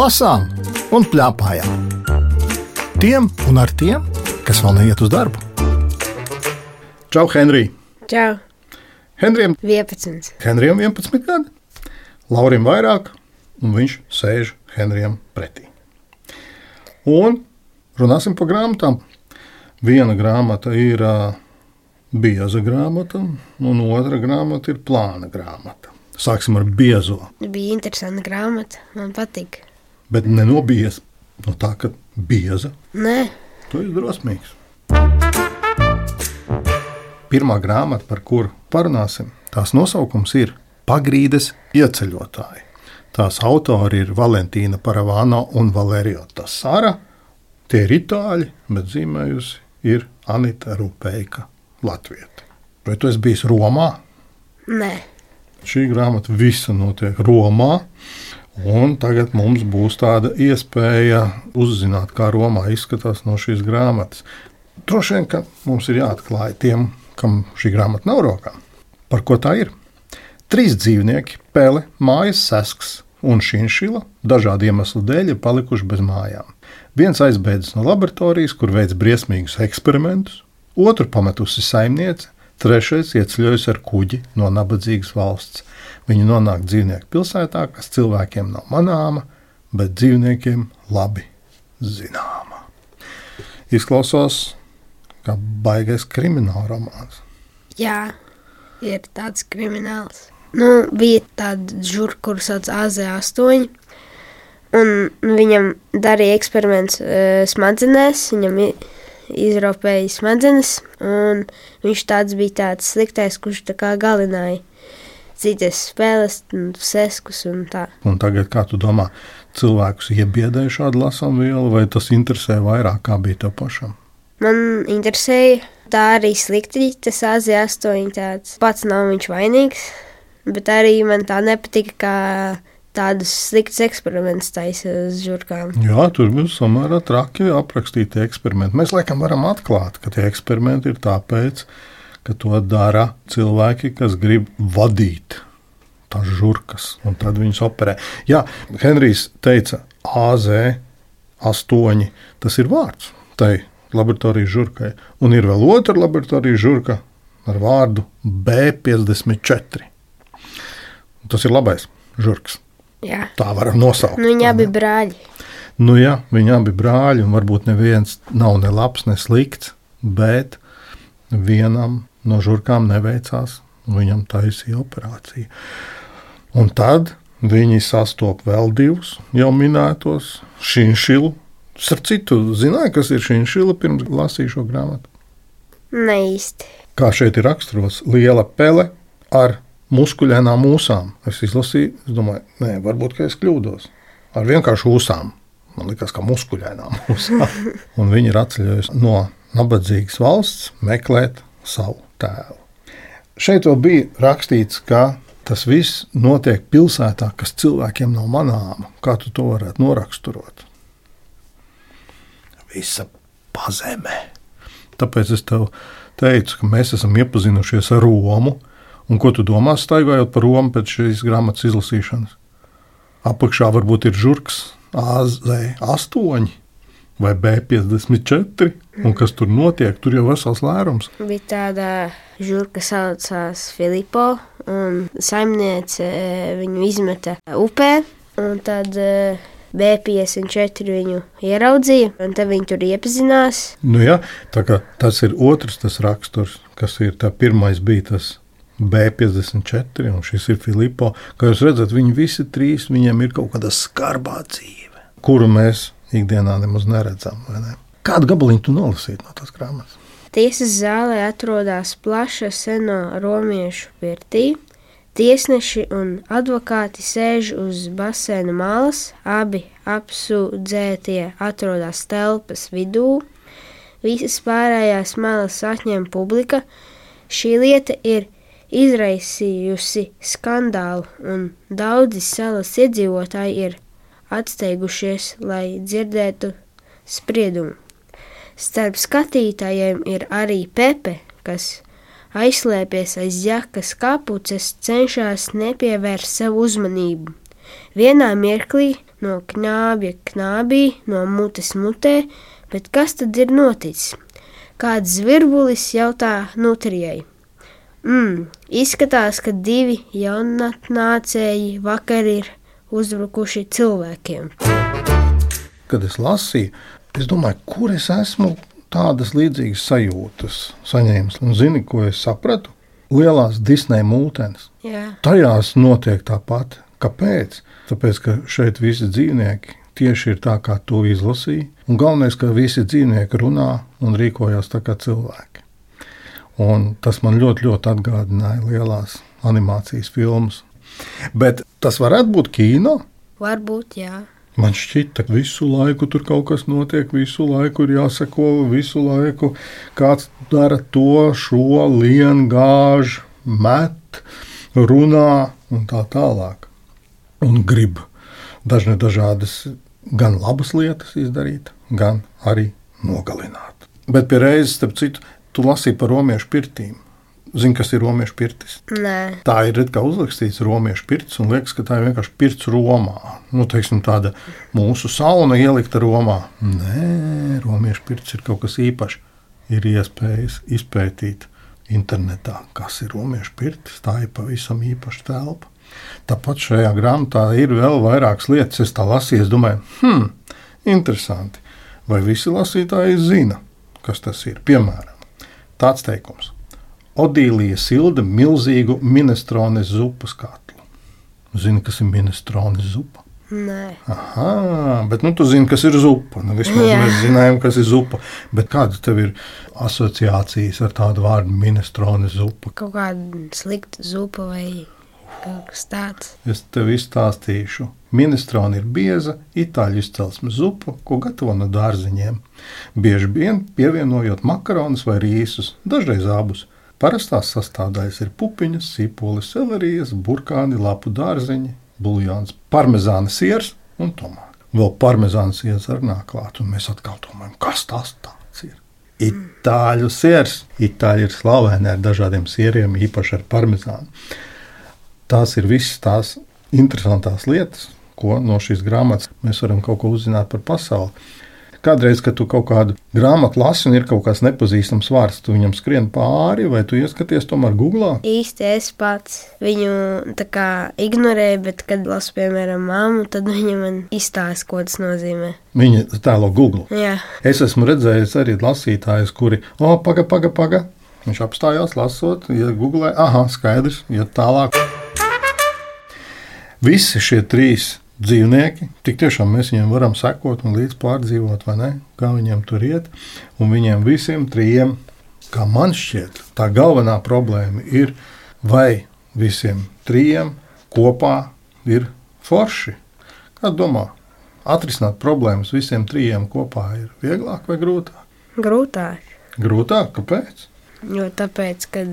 lasām un plēpājām. Tiem un ar tiem, kas vēl neiet uz darbu. Čau, Henrij! Čau! Henrijam 11. Henrijam 11 gadi, Laurim vairāk, un viņš sēž Henrijam pretī. Un runāsim par grāmatām. Viena grāmata ir uh, bieza grāmata, un otra grāmata ir plāna grāmata. Sāksim ar biezo, Bija interesanta grāmata. Man patīk. Bet ne no tā, ka bieza. Nē, Tu esi drosmīgs. Pirmā grāmata, par kuru parunāsim, tās nosaukums ir Pagrīdes ieceļotāji. Tās autori ir Valentīna Paravāna un Valērija Tasara. Tie ir itāļi, bet zīmējusi ir Anita Rupēka Latvieta. Vai tu esi bijis Romā? nē. Šī grāmata visa notiek Romā. Un tagad mums būs tāda iespēja uzzināt, kā Romā izskatās no šīs grāmatas. Droši vien, ka mums ir jāatklāj tiem, kam šī grāmata nav rokā. Par ko tā ir? Trīs dzīvnieki, pele, mājas sesks un šīnšila dažādu iemeslu dēļ ir palikuši bez mājām. Viens aizbēdzis no laboratorijas, kur veids briesmīgus eksperimentus, otru pametusi saimniece, trešais ieceļojis ar kuģi no nabadzīgas valsts. Viņi nonāk dzīvnieku pilsētā, kas cilvēkiem nav manāma, bet dzīvniekiem labi zināma. Izklausās kā baigais krimināla romāns. Jā, ir tāds krimināls. Nu, bija tāda žurka, kuras sauc AZ8. Un viņam darīja eksperimentus uh, smadzenēs. Viņam izropēja smadzenes. Viņš tāds bija tāds sliktais, kurš tā kā galināja citas spēles, un seskus un tā. Un tagad, kā tu domā, cilvēkus iebiedēja šādu lasām vielu, vai tas interesē vairāk, kā bija tev pašam? Man interesēja, tā arī slikti. Tas AZ8 tāds pats nav viņš vainīgs. Bet arī man tā nepatika, kā tādus sliktus eksperimentus taisa uz žurkām. Jā, tur bija samērā traki aprakstīti eksperimenti. Mēs laikam varam atklāt, ka tie eksperimenti ir tāpēc, ka to dara cilvēki, kas grib vadīt tās žurkas, un tad viņas operē. Jā, Henrijs teica, AZ8, tas ir vārds tai laboratorijas žurkai, un ir vēl otra laboratorijas žurka ar vārdu B54. Tas ir labais žurks. Jā, Tā varam nosaukt. nu, viņi abi brāļi. Nu, jā, viņi abi brāļi, un varbūt neviens nav ne labs, ne slikts, bet vienam no žurkām neveicās, viņam taisīja operāciju. Un tad viņi sastopa vēl divus jau minētos šīnšilu. Starp citu, zināja, kas ir šīnšila pirms lasīju šo grāmatu. Ne īsti. Kā šeit ir raksturos, liela pele ar muskuļainām mūsām. Es izlasīju, es domāju, nē, varbūt es kļūdos. Ar vienkāršu ūsām. Man liekas, ka muskuļainām mūsām. Un viņi ir atceļojuši no nabadzīgas valsts meklēt savu tēlu. Šeit vēl bija rakstīts, ka tas viss notiek pilsētā, kas cilvēkiem nav manāma. Kā tu to varētu noraksturot? Visa pazemē. Tāpēc es tev teicu, ka mēs esam iepazinušies ar Romu. Un ko tu domā, staigājot pa Romu pēc šīs grāmatas izlasīšanas? Apakšā varbūt ir žurks AZ8 vai B54. Un kas tur notiek? Tur jau vesels lērums. Bija tāda žurka, kas saucās Filipo, un saimniece eh, viņu izmeta upē. Un tad eh, B54 viņu ieraudzīja, un tad viņi tur iepazinās. Nu, jā, tā kā tas ir otrs tas raksturs, kas ir tā pirmais bija tas B54, un šis ir Filipo. Kā jūs redzat, viņi visi trīs, viņiem ir kaut kāda skarbā dzīve, kuru mēs ikdienā nemaz neredzam. Ne? Kādu gabaliņu tu nolasītu no tās grāmatas? Tiesas zālē atrodas plaša seno romiešu pirtī. Tiesneši un advokāti sēž uz basēna malas, abi apsūdzētie atrodas telpas vidū. Visas pārējās malas atņem publika. Šī lieta ir izraisījusi skandālu, un daudzi salas iedzīvotāji ir atsteigušies, lai dzirdētu spriedumu. Starp skatītājiem ir arī Pepe, kas aizslēpies aiz jakas kapuces, cenšas nepievērst savu uzmanību. Vienā mirklī no knābja knābī, no mutes mutē, bet kas tad ir noticis? Kāds zvirbulis jautā Nutrijai. Mm, izskatās, ka divi jaunatnācēji vakar ir uzbrukuši cilvēkiem. Kad es lasīju, es domāju, kur es esmu tādas līdzīgas sajūtas saņēmis. Un zini, ko es sapratu? Lielās Disneja mūtenes. Jā. Tajās notiek tāpat. Kāpēc? Tāpēc, ka šeit visi dzīvnieki tieši ir tā, kā to izlasīja. Un galvenais, ka visi dzīvnieki runā un rīkojas tā kā cilvēki. Un tas man ļoti, ļoti atgādināja lielās animācijas filmas. Bet tas varētu būt kino. Varbūt, jā. Man šķita, ka visu laiku tur kaut kas notiek, visu laiku ir jāsako, visu laiku kāds dara to, šo, lien, gāž, met, runā un tā tālāk. Un grib dažne dažādas gan labas lietas izdarīt, gan arī nogalināt. Bet pie reizes, starp citu, tu lasīji par romiešu pirtīm. Zini, kas ir romiešu pirtis? Nē, Tā ir kā uzrakstīts romiešu pirts, un liekas, ka tā ir vienkārši pirts Romā. Nu, teiksim, tāda mūsu sauna ielikta Romā. Nē, romiešu pirts ir kaut kas īpašs. Ir iespējas izpētīt internetā, kas ir romiešu pirtis. Tā ir pavisam īpaša telpa. Tāpat šajā grāmatā ir vēl vairākas lietas. Es tā lasīju, es domāju, hmm, interesanti. Vai visi lasītāji zina, kas tas ir? Piemēram, tāds teikums. Odīlija silda milzīgu minestrones zupas katlu. Zini, kas ir minestrones zupa? nē. Aha, bet nu, tu zini, kas ir zupa. Nu, vismaz Jā. mēs zinājām, kas ir zupa. Bet kādas tev ir asociācijas ar tādu vārdu minestrones zupa? Kaut kāda slikta zupa vai kaut kas tāds. Es tev izstāstīšu. Minestrone ir bieza itāļu izcelsmes zupa, ko gatavo no dārziņiem. Bieži vien pievienojot makaronus vai rīsus, dažreiz abus. Parastās sastāvdaļas ir pupiņas, sīpolis, selerijas, burkāni, lapu dārziņi, buļļons, parmezāna siers un tomāti. Vēl parmezāna siers ar nāk klāt, un mēs atkal domājam, kas tas tāds ir. Itāļu siers. Itāļi ir slaveni ar dažādiem sieriem, īpaši ar parmezānu. Tās ir visas tās interesantās lietas, ko no šīs grāmatas mēs varam kaut ko uzzināt par pasauli. Kādreiz, kad tu kaut kādu grāmatu lasi un ir kaut kāds nepazīstams vārds, tu viņam skrien pāri, vai tu ieskaties tomēr Google. Īsti es pats viņu tā kā ignorēju, bet, kad lasu, piemēram, māmu, tad viņa man izstāsta, ko tas nozīmē. Viņa tēlo Google. Jā, Es esmu redzējis arī lasītājus, kuri, o, paga, paga, paga. Viņš apstājās, lasot, ja googlē, ah, skaidrs, ja tālāk. Visi šie trīs dzīvnieki, tik tiešām mēs viņiem varam sekot un līdz pārdzīvot, vai ne? Kā viņiem tur iet. Un viņiem visiem trijiem, kā man šķiet, tā galvenā problēma ir, vai visiem trijiem kopā ir forši. Kā domā, atrisināt problēmas visiem trijiem kopā ir vieglāk vai grūtāk? grūtāk. Grūtāk, kāpēc? Jo tāpēc, kad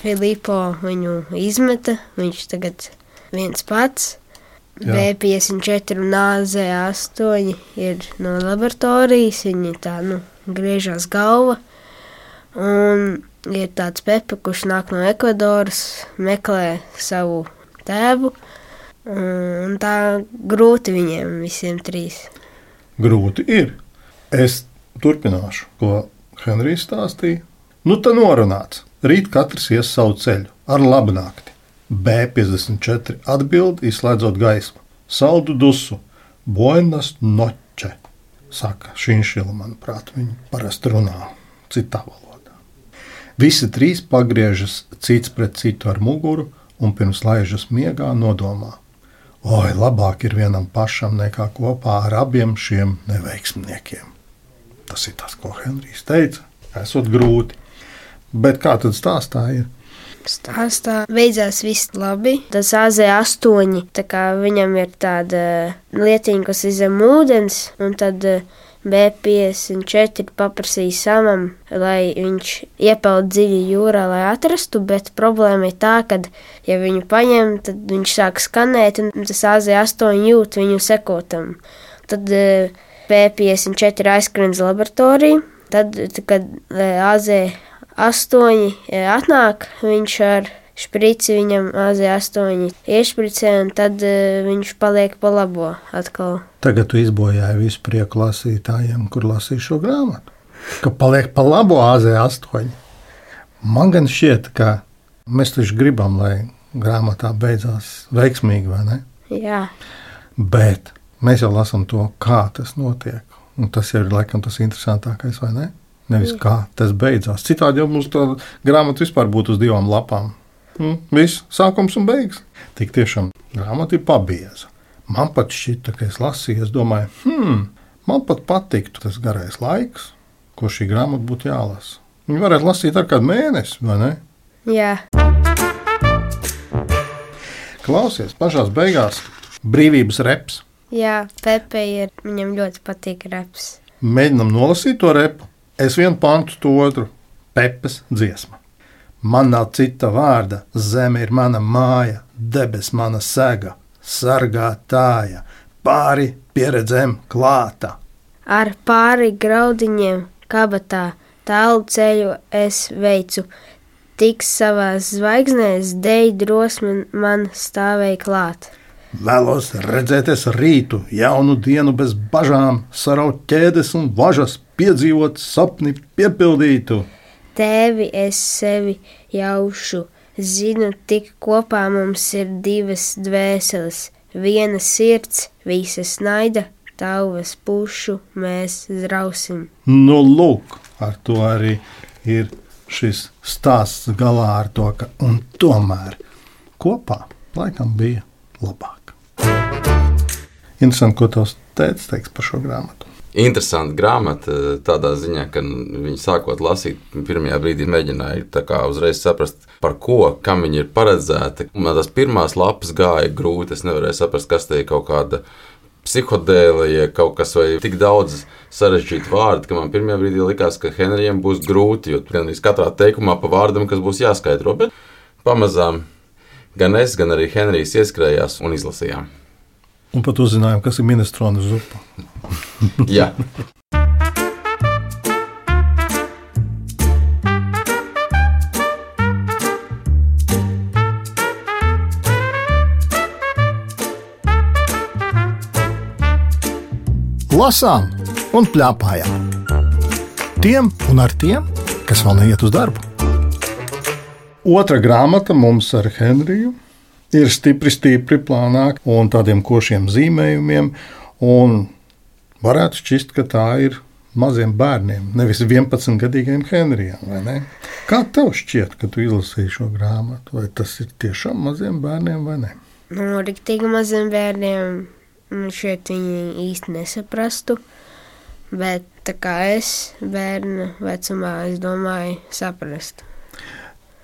Filipo viņu izmeta, viņš tagad viens pats. Jā. B54 un AZ8 ir no laboratorijas, viņi tā nu, griežās galva. Un ir tāds Pepe, kurš nāk no Ekvadoras, meklē savu tēvu. Un tā grūti viņiem visiem trīs. Grūti ir. Es turpināšu, ko Henrijs stāstīja. Nu, tā norunāts. Rīt katrs ies savu ceļu ar labu nakti. B54 atbild, izslēdzot gaismu. Saldu dusu, buenas noče, saka Šinšila, manuprāt, viņi parasti runā citā valodā. Visi trīs pagriežas cits pret citu ar muguru un pirms laižas miegā nodomā. Oi, labāk ir vienam pašam nekā kopā ar abiem šiem neveiksmniekiem. Tas ir tas, ko Henrijs teica. Esot grūti. Bet kā tad stāstā ir? Stāstā beidzās viss labi. Tas AZ8, tā kā viņam ir tāda lietiņa, kas ir zem ūdens, un tad eh, B54 paprasīja samam, lai viņš iepeld dziļi jūrā, lai atrastu, bet problēma ir tā, ka, ja viņu paņem, tad viņš sāk skanēt, un tas AZ8 jūt viņu sekotam. Tad eh, B54 aizskrien uz laboratoriju, tad, kad eh, AZ8 atnāk, viņš ar šprici viņam AZ8 iešpricē, un tad uh, viņš paliek pa labo atkal. Tagad tu izbojāji visu prieku lasītājiem, kur lasīja šo grāmatu. Ka paliek pa labo AZ8. Man gan šķiet, ka mēs taču gribam, lai grāmatā beidzās veiksmīgi, vai ne? Jā, Bet mēs jau lasām to, kā tas notiek. Un tas ir laikam tas interesantākais, vai ne? Nevis kā tas beidzās. Citādi jau mums tā grāmata vispār būtu uz divām lapām. Mm, viss, sākums un beigas. Tik tiešām grāmata ir pabieza. Man pat šķita, ka es lasīju, es domāju, hmm, man pat patiktu tas garais laiks, ko šī grāmata būtu jālasa. Viņu varētu lasīt ar kādu mēnesi, vai ne? jā, Klausies, pašā beigās brīvības reps. jā Pepe ir, viņam ļoti patīk reps. Mēģinam nolasīt to repu. Es vienu pantu, to otru. Pepes dziesma. Man nav cita vārda, zeme ir mana māja, debes mana sega, sargātāja, pāri pieredzēm klāta. Ar pāri graudiņiem kabatā tālu ceļu es veicu, tik savās zvaigznēs dēļ drosmi man stāvēja klāt. Vēlos redzēties rītu, jaunu dienu bez bažām, saraut ķēdes un važas, piedzīvot sapni piepildītu. Tēvi es sevi jaušu, zinu, tik kopā mums ir divas dvēseles, viena sirds, visas naida, tauvas pušu mēs zrausim. Nu, lūk, ar to arī ir šis stāsts galā ar to, ka un tomēr kopā laikam bija labāk. Interesanti, ko tavs tēvs teiks par šo grāmatu. Interesanti grāmata tādā ziņā, ka viņi sākot lasīt, pirmajā brīdī mēģināja uzreiz saprast, par ko, kam viņi ir paredzēti. Man tās pirmās lapas gāja grūti, es nevarēju saprast, kas te ir kaut kāda psihodēlija, kaut kas vai tik daudz sarežģītu vārdu, ka man pirmajā brīdī likās, ka Henrijam būs grūti, jo gan katrā teikumā pa vārdam, kas būs jāskaidro, bet pamazām gan es, gan arī Henrijs ieskrējās un izlasījām. Un pat uzzinājām, kas ir minestrona zupa. Jā. Lasām un plēpājām. Tiem un ar tiem, kas vēl neiet uz darbu. Otra grāmata mums ar Henriju ir stipri, stipri plānāka un tādiem košiem zīmējumiem. Un varētu šķist, ka tā ir maziem bērniem, nevis 11 gadīgiem Henrijam. vai ne? Kā tev šķiet, kad tu izlasīji šo grāmatu? Vai tas ir tiešām maziem bērniem vai ne? Nu, riktīgi maziem bērniem mm, šeit viņi īsti nesaprastu, bet tā kā es bērnu vecumā, es domāju, saprastu.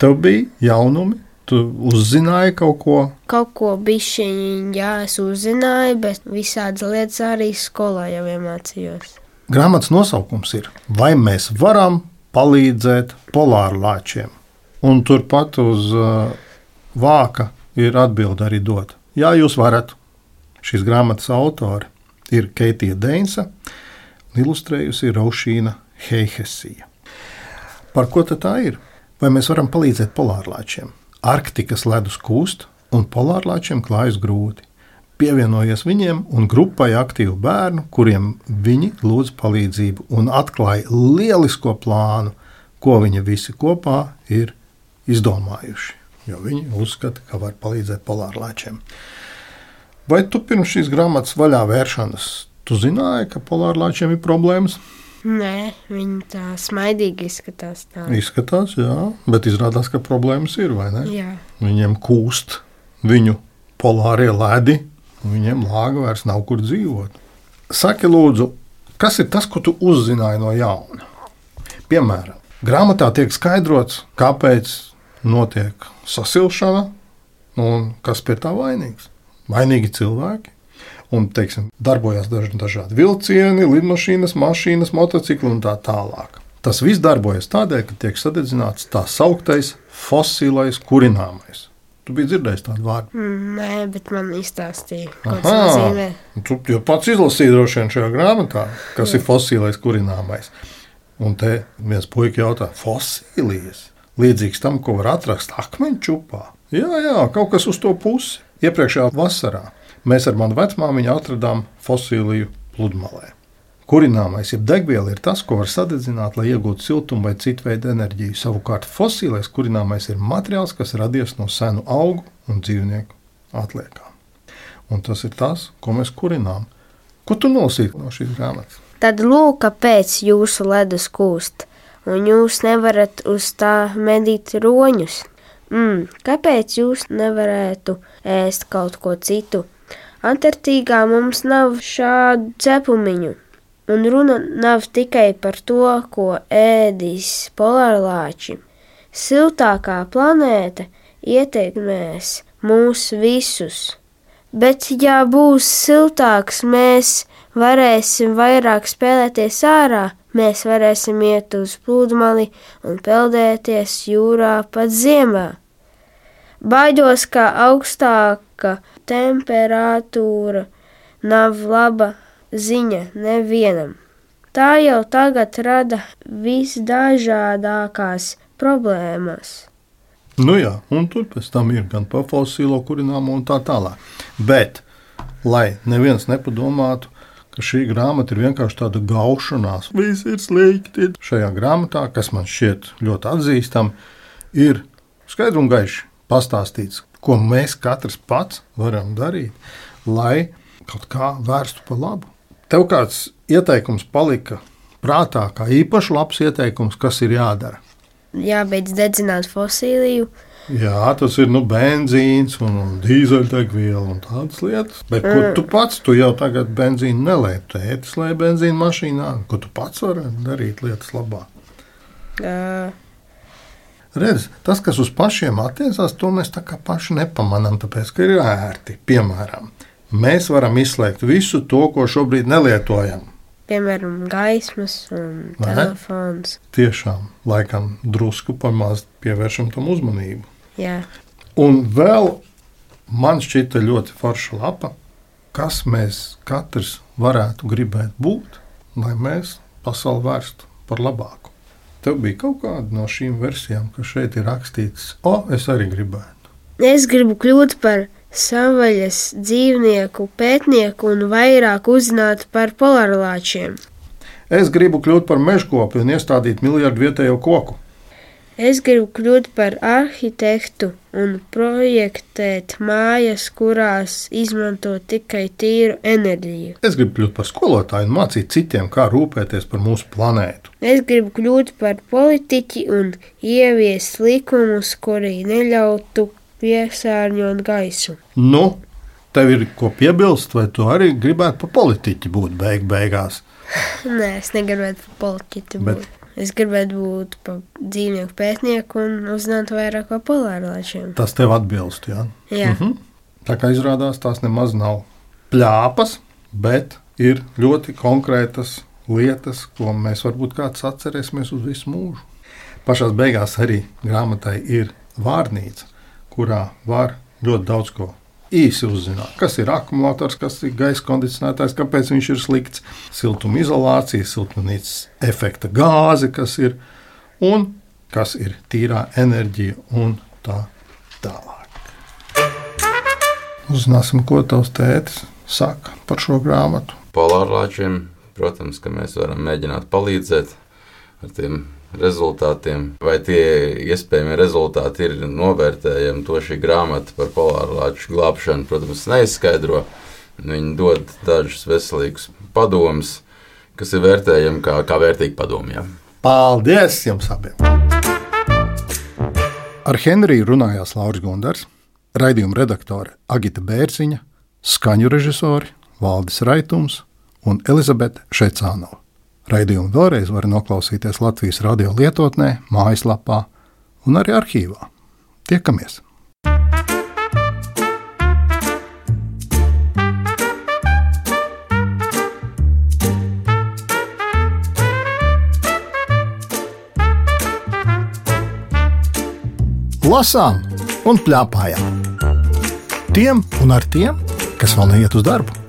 Tev bija jaunumi, tu uzzināji kaut ko. Kaut ko bišķiņi, jā, es uzzināju, bet visādas lietas arī skolā jau iemācījos. Grāmatas nosaukums ir Vai mēs varam palīdzēt polārlāčiem? Un turpat uz uh, vāka ir atbilde arī dot. Jā, jūs varat. Šīs grāmatas autori ir Keitija Deinsa, un ilustrējusi Raušīna Heihesija. Par ko tad tā ir? Vai mēs varam palīdzēt polārlāčiem? Arktikas ledus kūst, un polārlāčiem klājas grūti. Pievienojies viņiem un grupai aktīvu bērnu, kuriem viņi lūdz palīdzību un atklāja lielisko plānu, ko viņi visi kopā ir izdomājuši. Jo viņi uzskata, ka var palīdzēt polārlāčiem. Vai tu pirms šīs grāmatas vaļā vēršanas tu zināji, ka polārlāčiem ir problēmas? Nē, viņi tā smaidīgi izskatās. Tā. Izskatās, jā, bet izrādās, ka problēmas ir Viņiem kūst viņu polārie ledi, un viņiem lāga vairs nav kur dzīvot. Saki, lūdzu, kas ir tas, ko tu uzzināji no jauna? Piemēram, grāmatā tiek skaidrots, kāpēc notiek sasilšana un kas pie tā vainīgs. Vainīgi cilvēki. Un, teiksim, darbojas daži dažādi vilcieni, lidmašīnas, mašīnas, motocikli un tā tālāk. Tas viss darbojas tādēļ, ka tiek sadedzināts tā sauktais fosilais kurināmais. Tu biji dzirdējis tādu vārdu. Mm, nē, bet man izstāstīja, ko tas nozīmē. Tu jau pats izlasīji droši vien šajā grāmatā, kas ir fosilais kurināmais. Un te viens puika jautā, fosilijas, līdzīgs tam, ko var atrast akmeņu čupā. Jā, jā, kaut kas uz to pusi. Iepriekšējā vasarā mēs ar manu vecmāmiņu atradām fosiliju pludmalē. Kurināmais, jeb degviela, ir tas, ko var sadedzināt, lai iegūtu siltumu vai citu veidu enerģiju. Savukārt fosilais kurināmais ir materiāls, kas radies no senu augu un dzīvnieku atliekām. Un tas ir tas, ko mēs kurinām. Ko tu nolasīji no šīs grāmatas? Tad lūk, kāpēc jūsu ledus kūst, un jūs nevarat uz tā medīt roņus. Mm, kāpēc jūs nevarētu ēst kaut ko citu? Antarktīgā mums nav šādu cepumiņu. Un runa nav tikai par to, ko ēdīs polārlāči. Siltākā planēta ietekmēs mūs visus. Bet, ja būs siltāks, mēs varēsim vairāk spēlēties ārā, mēs varēsim iet uz pludmali un peldēties jūrā pat ziemā. Baidos, ka augstāka temperatūra nav laba ziņa nevienam. Tā jau tagad rada visdažādākās problēmas. Nu jā, un tur pēc tam ir gan par fosilo kurināmo un tā tālāk. Bet, lai neviens nepadomātu, ka šī grāmata ir vienkārši tāda gaušanās, viss ir slikti. Šajā grāmatā, kas man šķiet ļoti atzīstama, ir skaidri un gaiši pastāstīts, ko mēs katrs pats varam darīt, lai kaut kā vērstu pa labu. Tev kāds ieteikums palika prātā, kā īpaši labs ieteikums, kas ir jādara? Jābeidz dedzināt fosiliju. Jā, tas ir nu, benzīns un, un dīzeļdegviela un tādas lietas. Bet mm. ko tu pats, tu jau tagad benzīnu nelēji, tētis lēja benzīnu mašīnā, ko tu pats vari darīt lietas labā? Uh. Redz, tas, kas uz pašiem attiecās, to mēs tā kā paši nepamanām, tāpēc, ka ir ērti. Piemēram, mēs varam izslēgt visu to, ko šobrīd nelietojam. Piemēram, gaismas un Vai ne? telefons. Tiešām, laikam, drusku pamazs pievēršam tam uzmanību. Jā, Un vēl man šķita ļoti forša lapa, kas mēs katrs varētu gribēt būt, lai mēs pasauli vērstu par labāku. Tev bija kaut kāda no šīm versijām, kas šeit ir rakstīts, o, es arī gribētu. es gribu kļūt par savvaļas dzīvnieku pētnieku un vairāk uzzināt par polārlāčiem. Es gribu kļūt par mežkopi un iestādīt miljardu vietējo koku. Es gribu kļūt par arhitektu un projektēt mājas, kurās izmanto tikai tīru enerģiju. Es gribu kļūt par skolotāju un mācīt citiem, kā rūpēties par mūsu planētu. Es gribu kļūt par politiķi un ieviest likumus, kuri neļautu piesārņot gaisu. Nu, tev ir ko piebilst, vai tu arī gribētu par politiķi būt beig beigās? Nē, es negribētu par politiķi Bet- būt. Es gribētu būt dzīvnieku pētnieku un uzzināt vairāk par polārlāčiem. Tas tev atbilst, jā. Jā, Mhm. Tā kā izrādās, tās nemaz nav plāpas, bet ir ļoti konkrētas lietas, ko mēs varbūt kāds atcerēsimies uz visu mūžu. Pašā beigās arī grāmatai ir vārnīca, kurā var ļoti daudz ko īsi uzzināt. Kas ir akumulators, kas ir gaisa kondicionētājs, kāpēc viņš ir slikts, siltuma izolācija, siltumnīcas efekta gāze, kas ir un kas ir tīrā enerģija un tā tālāk. Uzzināsim, ko tavs tētis saka par šo grāmatu. Polārlāčiem, protams, ka mēs varam mēģināt palīdzēt ar tiem rezultātiem. Vai tie iespējamie rezultāti ir novērtējami, to šī grāmata par polārlāču glābšanu, protams, neizskaidro. Viņi dod dažus veselīgus padomus, kas ir vērtējami kā, kā vērtīgi padomi. jā. Paldies jums abiem! Ar Henriju runājās Lauris Gundars, raidījuma redaktore Agita Bērziņa, skaņu režisori Valdis Raitums un Elizabete Šecānova. Raidījumu vēlreiz var noklausīties Latvijas radio lietotnē, mājaslapā un arī arhīvā. Tiekamies! Lasām un plēpājām. Tiem un ar tiem, kas vēl neiet uz darbu.